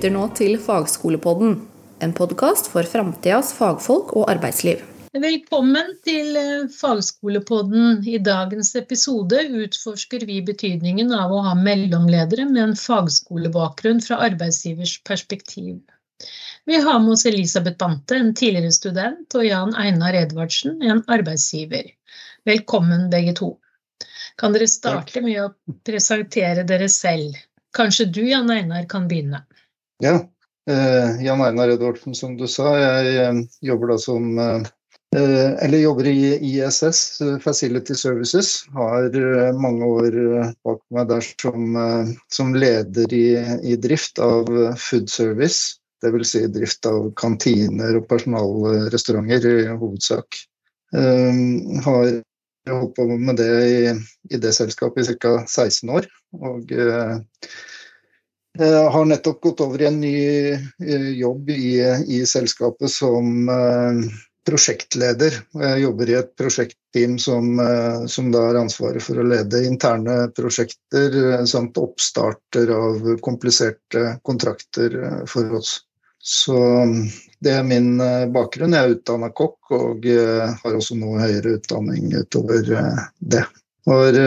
lytter nå til Fagskolepodden, en podkast for framtidas fagfolk og arbeidsliv. Velkommen til eh, Fagskolepodden. I dagens episode utforsker vi betydningen av å ha mellomledere med en fagskolebakgrunn fra arbeidsgivers perspektiv. Vi har med oss Elisabeth Bante, en tidligere student, og Jan Einar Edvardsen, en arbeidsgiver. Velkommen begge to. Kan dere starte med å presentere dere selv? Kanskje du, Jan Einar, kan begynne? Ja. Eh, Jan Einar Edvardsen, som du sa. Jeg eh, jobber da som eh, eller jobber i ISS, Facility Services. Har eh, mange år eh, bak meg der som, eh, som leder i, i, drift av food service. Dvs. Si drift av kantiner og personalrestauranter i hovedsak. Har holdt på med det i, i det selskapet i ca. 16 år. Og har nettopp gått over i en ny jobb i, i selskapet som prosjektleder. Jeg jobber i et prosjektteam som, eh, som da har ansvaret for å lede interne prosjekter eh, samt oppstarter av kompliserte kontrakter eh, for oss. Så det er min bakgrunn. Jeg er utdanna kokk og har også noe høyere utdanning utover det. Og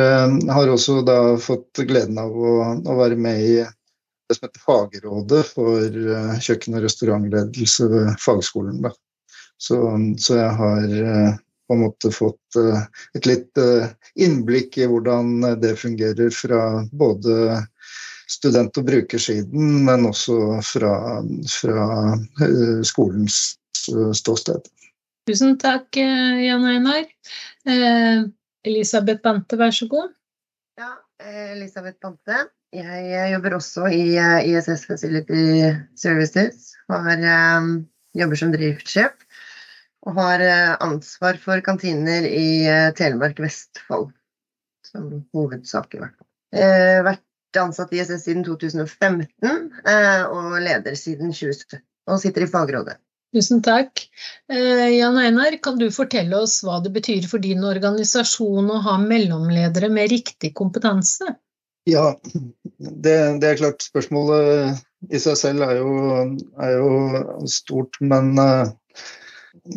har også da fått gleden av å, å være med i det som heter Fagrådet for kjøkken- og restaurantledelse ved fagskolen. Da. Så, så jeg har eh, på en måte fått eh, et litt eh, innblikk i hvordan det fungerer fra både student- og brukersiden, men også fra, fra skolens ståsted. Tusen takk, Jan Einar. Elisabeth Bante, vær så god. Ja, Elisabeth Bante. Jeg jobber også i ISS Facility Services. Har, jobber som driftssjef og har eh, ansvar for kantiner i eh, Telemark Vestfold. Som hovedsak, i hvert fall. Eh, vært ansatt i ISS siden 2015 og leder siden 2017. Og sitter i fagrådet. Tusen takk. Jan Einar, kan du fortelle oss hva det betyr for din organisasjon å ha mellomledere med riktig kompetanse? Ja, det, det er klart. Spørsmålet i seg selv er jo, er jo stort, men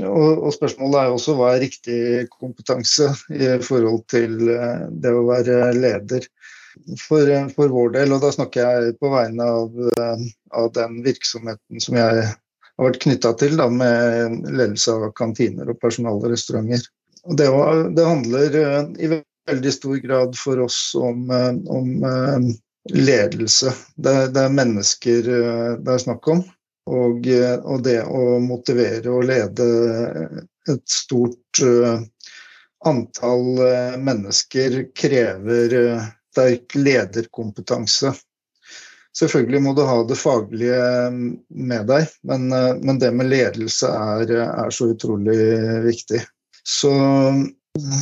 og, og, spørsmålet er også hva er riktig kompetanse i forhold til eh, det å være leder. For, eh, for vår del, og da snakker jeg på vegne av, eh, av den virksomheten som jeg har vært knytta til, da, med ledelse av kantiner og personalrestauranter. Det, det, handler i veldig stor grad for oss om, om ledelse. Det, det, er mennesker det er snakk om. Og, eh, og, det å motivere og lede et stort antall mennesker krever sterk lederkompetanse. Selvfølgelig må du ha det faglige med deg, men, men det med ledelse er, er, så utrolig viktig. Så,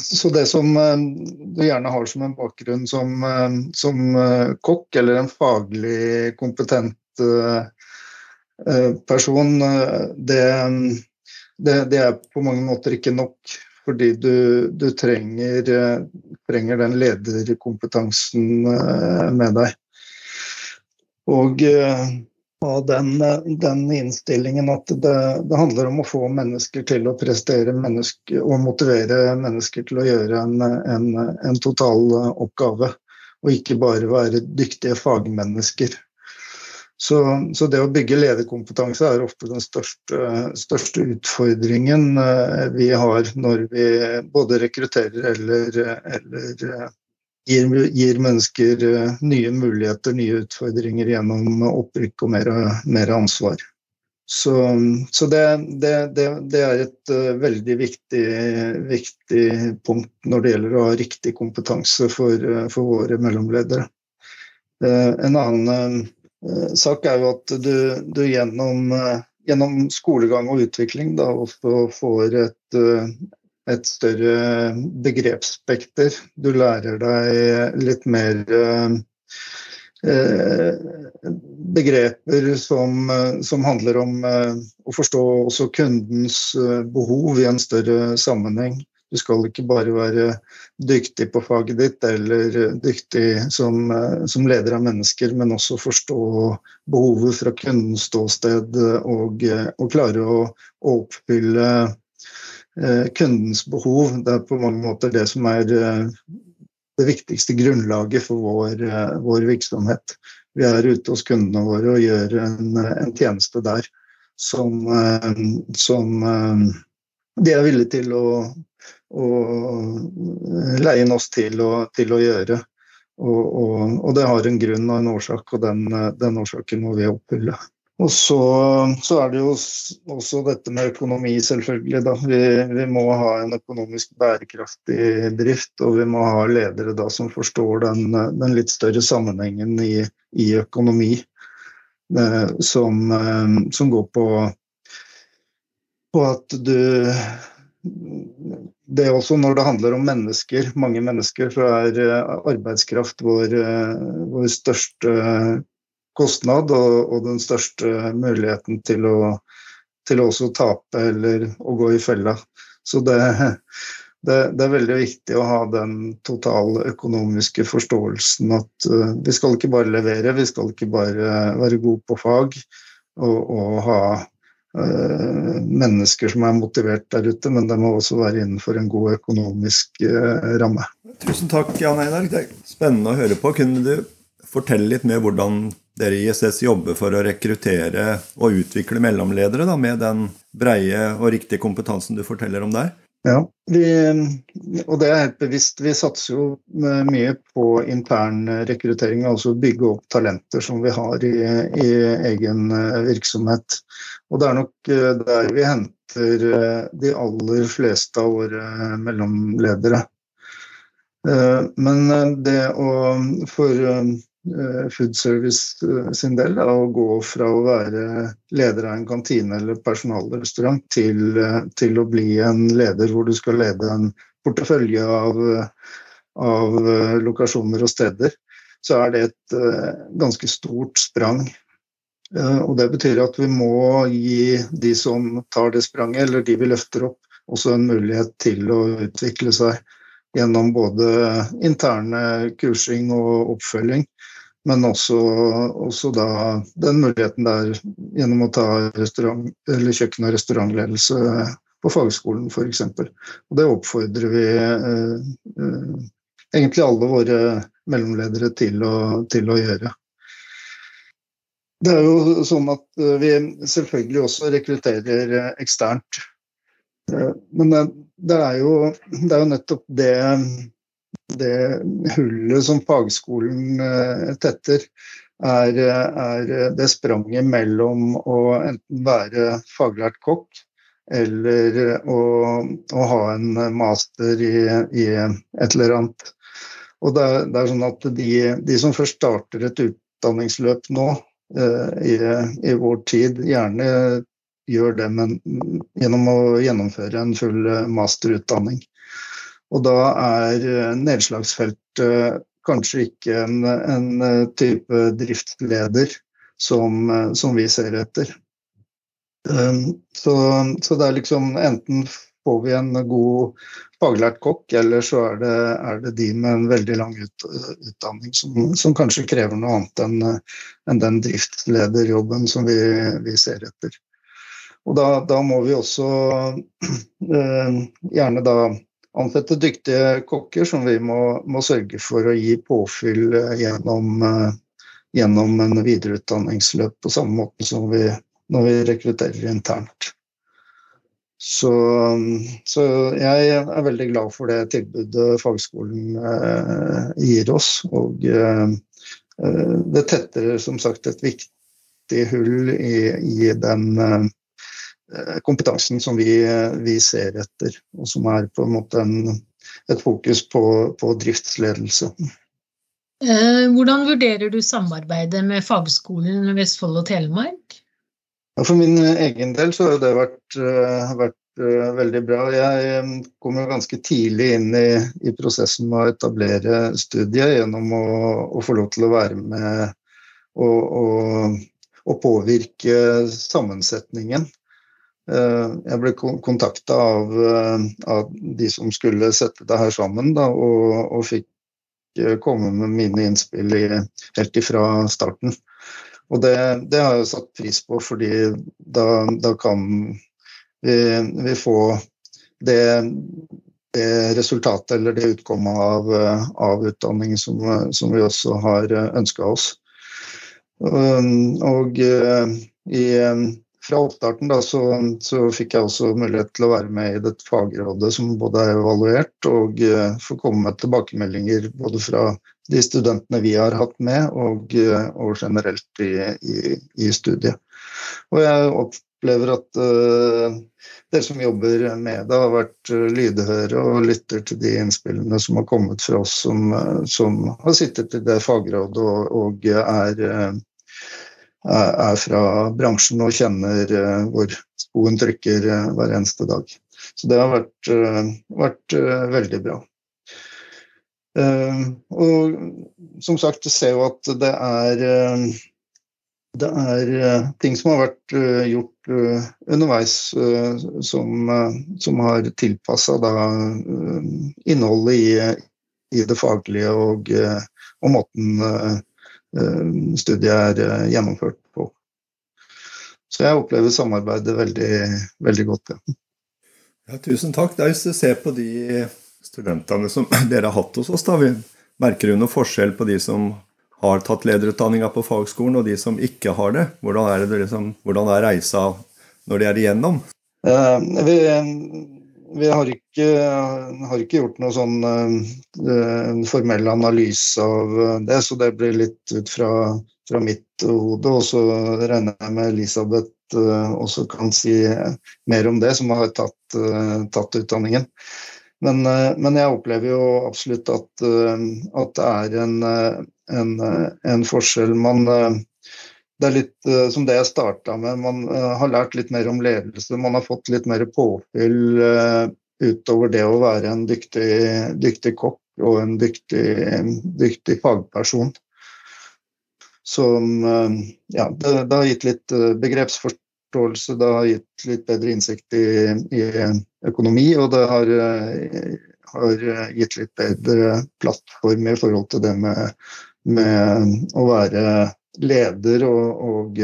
så, det som du gjerne har som en bakgrunn som, som kokk, eller en faglig kompetent Eh, person, eh, det, det, det, er på mange måter ikke nok. Fordi du, du trenger, eh, trenger, den lederkompetansen med deg. Og ha den, den, innstillingen at det, det, handler om å få mennesker til å prestere og motivere mennesker til å gjøre en, en, en total oppgave. Og ikke bare være dyktige fagmennesker. Så, så, det å bygge lederkompetanse er ofte den største, største, utfordringen eh, vi har når vi både rekrutterer eller, eller eh, gir, gir, mennesker eh, nye muligheter, nye utfordringer gjennom opprykk og mer, mer ansvar. Så, så det, det, det, det, er et veldig viktig, viktig, punkt når det gjelder å ha riktig kompetanse for, for våre mellomledere. En annen Eh, sak er jo at du, du gjennom, eh, gjennom, skolegang og utvikling da også får et, eh, et større begrepsspekter. Du lærer deg litt mer begreper som, som, handler om å forstå også kundens behov i en større sammenheng. Du skal ikke bare være dyktig på faget ditt eller dyktig som, som leder av mennesker, men også forstå behovet fra kundens ståsted og, og klare å, å oppfylle eh, kundens behov. Det er på mange måter det som er eh, det viktigste grunnlaget for vår, eh, vår virksomhet. Vi er ute hos kundene våre og gjør en, en tjeneste der som, eh, som eh, de er villige til å, å leie oss til å, til å gjøre. Og, og, og, det har en grunn og en årsak, og den, den årsaken må vi oppfylle. Og så, så, er det jo også dette med økonomi, selvfølgelig. Da. Vi, vi, må ha en økonomisk bærekraftig drift, og vi må ha ledere da, som forstår den, den litt større sammenhengen i, i økonomi. Eh, som, eh, som, går på, på at du det er også når det handler om mennesker, mange mennesker, så er eh, arbeidskraft vår, vår største kostnad og, og, den største muligheten til å, til å også tape eller å gå i fella. Så det, det, det, er veldig viktig å ha den totaløkonomiske forståelsen at uh, vi skal ikke bare levere, vi skal ikke bare være gode på fag og, og ha uh, mennesker som er motivert der ute, men det må også være innenfor en god økonomisk uh, ramme. Tusen takk, Jan Einar. Det er spennende å høre på. Kunne du fortelle litt mer hvordan dere i ISS jobber for å rekruttere og utvikle mellomledere da, med den breie og riktige kompetansen du forteller om der? Ja, vi, og det er helt bevisst. Vi satser jo mye på intern rekruttering, altså bygge opp talenter som vi har i, i egen virksomhet. Og det er nok eh, der vi henter eh, de aller fleste av våre mellomledere. Eh, men det å for Eh, food Service eh, sin del da, å gå fra å være leder av en kantine eller personalrestaurant til, eh, til, å bli en leder hvor du skal lede en portefølje av, av lokasjoner og steder, så er det et ganske stort sprang. Og Det betyr at vi må gi de som tar det spranget, eller de vi løfter opp, også en mulighet til å utvikle seg gjennom både interne kursing og oppfølging, men også, også den muligheten der gjennom å ta kjøkken- og restaurantledelse på fagskolen f.eks. Og det oppfordrer vi eh, eh, egentlig alle våre mellomledere til å, til å, gjøre. Det er jo sånn at eh, vi selvfølgelig også rekrutterer eh, eksternt. Men det, er jo, det er jo nettopp det det hullet som fagskolen eh, tetter, er, er, det spranget mellom å enten være faglært kokk eller å, å ha en master i, i, et eller annet. Og det er, det er sånn at de, de, som først starter et utdanningsløp nå, eh, i, i, vår tid, gjerne gjør det men, gjennom å gjennomføre en full masterutdanning. Og da er eh, nedslagsfeltet kanskje ikke en, en eh, type driftsleder som, eh, som, vi ser etter. Um, så, så, det er liksom enten får vi en god faglært kokk, eller så er det, er det de med en veldig lang ut, utdanning som, som, kanskje krever noe annet enn en den driftslederjobben som vi, vi, ser etter. Og da, da må vi også eh, gjerne da ansette dyktige kokker som vi må, må, sørge for å gi påfyll eh, gjennom, eh, gjennom en videreutdanningsløp på samme måte som vi, når vi rekrutterer internt. Så, så, jeg er veldig glad for det tilbudet fagskolen eh, gir oss. Og eh, eh det tetter som sagt et viktig hull i, i den eh, Eh, kompetansen som vi, vi, ser etter, og som er på en måte en, et fokus på, på driftsledelse. Eh, hvordan vurderer du samarbeidet med Fagskolen Vestfold og Telemark? For min egen del så har det vært, eh, vært veldig bra. Jeg kom jo ganske tidlig inn i, i, prosessen med å etablere studiet gjennom å, å få lov til å være med og, og, og påvirke sammensetningen jeg ble kontakta av, av, de som skulle sette det her sammen, da, og, og fikk komme med mine innspill i, helt ifra starten. Og det, det, har jeg satt pris på, fordi da, da kan vi, vi få det, det, resultatet eller det utkommet av, av utdanningen som, som, vi også har ønska oss. Og i fra oppstarten da, så, så, fikk jeg også mulighet til å være med i dette fagrådet som både er evaluert, og uh, få komme med tilbakemeldinger både fra de studentene vi har hatt med, og, uh, og generelt i, i, i, studiet. Og jeg opplever at uh, dere som jobber med det, har vært lydhøre og lytter til de innspillene som har kommet fra oss som, som har sittet i det fagrådet og, og er er fra bransjen og kjenner eh, hvor skoen trykker eh, hver eneste dag. Så det har vært, eh, vært veldig bra. Og som sagt, du ser jo at det er det er ting som har vært gjort underveis som, som har tilpassa innholdet i, i, det faglige og, og måten studiet er eh, gjennomført på. Så jeg opplever samarbeidet veldig, veldig godt. Ja. Ja, tusen takk. Hvis du ser på de studentene som dere har hatt hos oss, da, vi merker du noen forskjell på de som har tatt lederutdanninga på fagskolen, og de som ikke har det? Hvordan er, det liksom, hvordan er reisa når de er igjennom? Uh, vi, vi har ikke, har ikke, gjort noe sånn uh, formell analyse av det, så det blir litt ut fra, fra mitt hode. Og så regner jeg med Elisabeth uh, også kan si mer om det, som har tatt, uh, tatt utdanningen. Men, men, jeg opplever jo absolutt at, at det er en, en, en forskjell. Man det er litt uh, som det jeg starta med. Man uh, har lært litt mer om ledelse. Man har fått litt mer påfyll uh, utover det å være en dyktig, dyktig kokk og en dyktig, dyktig fagperson. Som Ja, det, det, har gitt litt begrepsforståelse, det har gitt litt bedre innsikt i, i økonomi, og det har, har, gitt litt bedre plattform i forhold til det med, med å være leder og, og,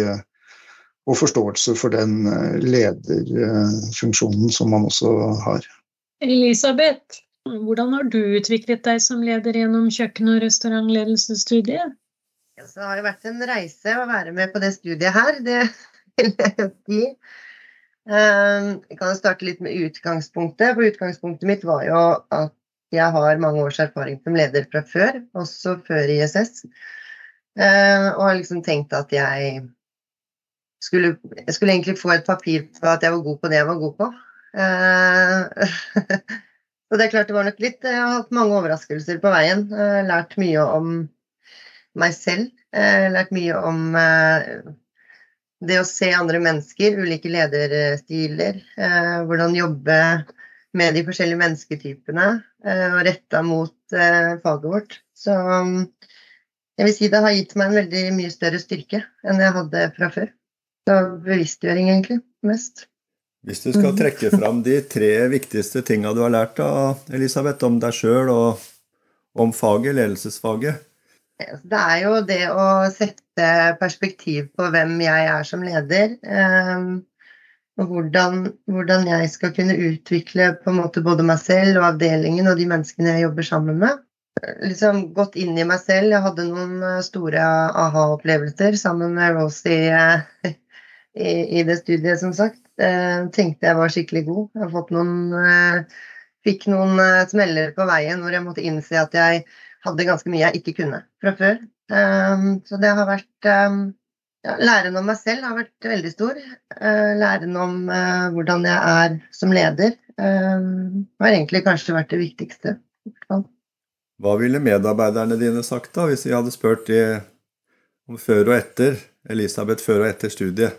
og, forståelse for den eh, lederfunksjonen som man også har. Elisabeth, hvordan har du utviklet deg som leder gjennom kjøkken- og restaurantledelsesstudiet? det har jo vært en reise å være med på det studiet her, det vil jeg si. Ehm, jeg kan starte litt med utgangspunktet. For utgangspunktet mitt var jo at jeg har mange års erfaring som leder fra før, også før ISS. Eh, og har liksom tenkt at jeg skulle, jeg skulle egentlig få et papir på at jeg var god på det jeg var god på. og så det er klart det var nok litt Jeg har hatt mange overraskelser på veien. Lært mye om meg selv. Lært mye om det å se andre mennesker, ulike lederstiler. Hvordan jobbe med de forskjellige mennesketypene og retta mot faget vårt. Så jeg vil si det har gitt meg en veldig mye større styrke enn jeg hadde fra før. Så bevisstgjøring, egentlig, mest. Hvis du skal trekke fram de tre viktigste tinga du har lært av Elisabeth, om deg sjøl og om faget, ledelsesfaget? Det er jo det å sette perspektiv på hvem jeg er som leder. Ehm, og hvordan, hvordan jeg skal kunne utvikle både meg selv og avdelingen og de menneskene jeg jobber sammen med liksom gått inn i meg selv. Jeg hadde noen eh, store aha-opplevelser sammen med Rosie eh, i, i, det studiet, som sagt. Eh, tenkte jeg var skikkelig god. Jeg har noen Fikk noen smeller på veien hvor jeg måtte innse at jeg hadde ganske mye jeg ikke kunne fra før. Så det har vært ja, Læren om meg selv har vært veldig stor. Læren om hvordan jeg er som leder har egentlig kanskje vært det viktigste. Hva ville medarbeiderne dine sagt da, hvis vi hadde spurt de om før og etter, Elisabeth før og etter studiet?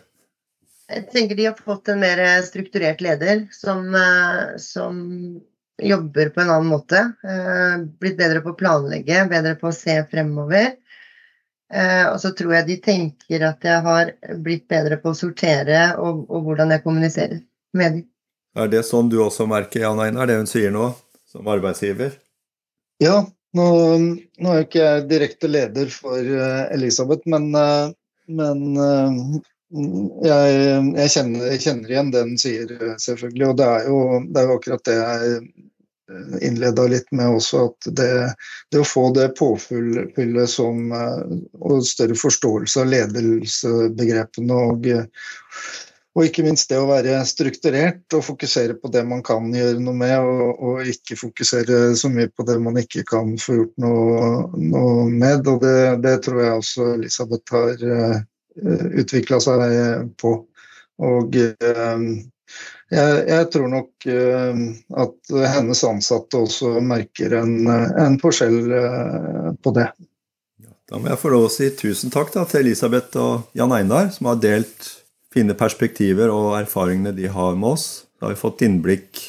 Jeg tenker de har fått en mer strukturert leder som, eh, som jobber på en annen måte. Eh, blitt bedre på å planlegge, bedre på å se fremover. Eh, og så tror jeg de tenker at jeg har blitt bedre på å sortere og, og hvordan jeg kommuniserer. med dem. Er det sånn du også merker, Jan Einar, det hun sier nå, som arbeidsgiver? Ja, nå, nå er jo ikke jeg direkte leder for eh, Elisabeth, men, eh, men eh, jeg, jeg, kjenner, jeg, kjenner, igjen det hun sier, selvfølgelig. Og det er jo, det er jo akkurat det jeg innleda litt med også, at det, det å få det påfyllet som Og større forståelse av ledelsesbegrepene og og ikke minst det å være strukturert og fokusere på det man kan gjøre noe med, og, og ikke fokusere så mye på det man ikke kan få gjort noe, noe med. Og det, det, tror jeg også Elisabeth har uh, eh, utvikla seg på. Og uh, jeg, jeg, tror nok uh, at hennes ansatte også merker en, en forskjell uh, på det. Da må jeg få lov å si tusen takk da, til Elisabeth og Jan Einar, som har delt fine perspektiver og erfaringene de har med oss. Da har vi fått innblikk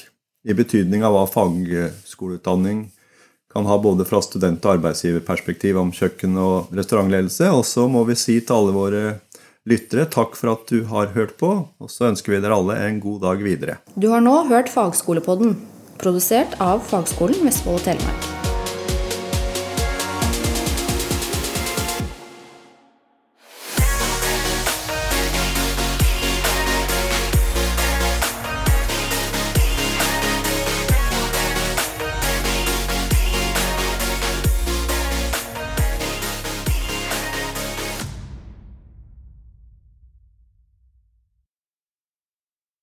i betydning av hva fagskoleutdanning kan ha både fra student- og arbeidsgiverperspektiv om kjøkken- og restaurantledelse. Og så må vi si til alle våre lyttere takk for at du har hørt på, og så ønsker vi dere alle en god dag videre. Du har nå hørt Fagskolepodden, produsert av Fagskolen Vestfold og Telemark.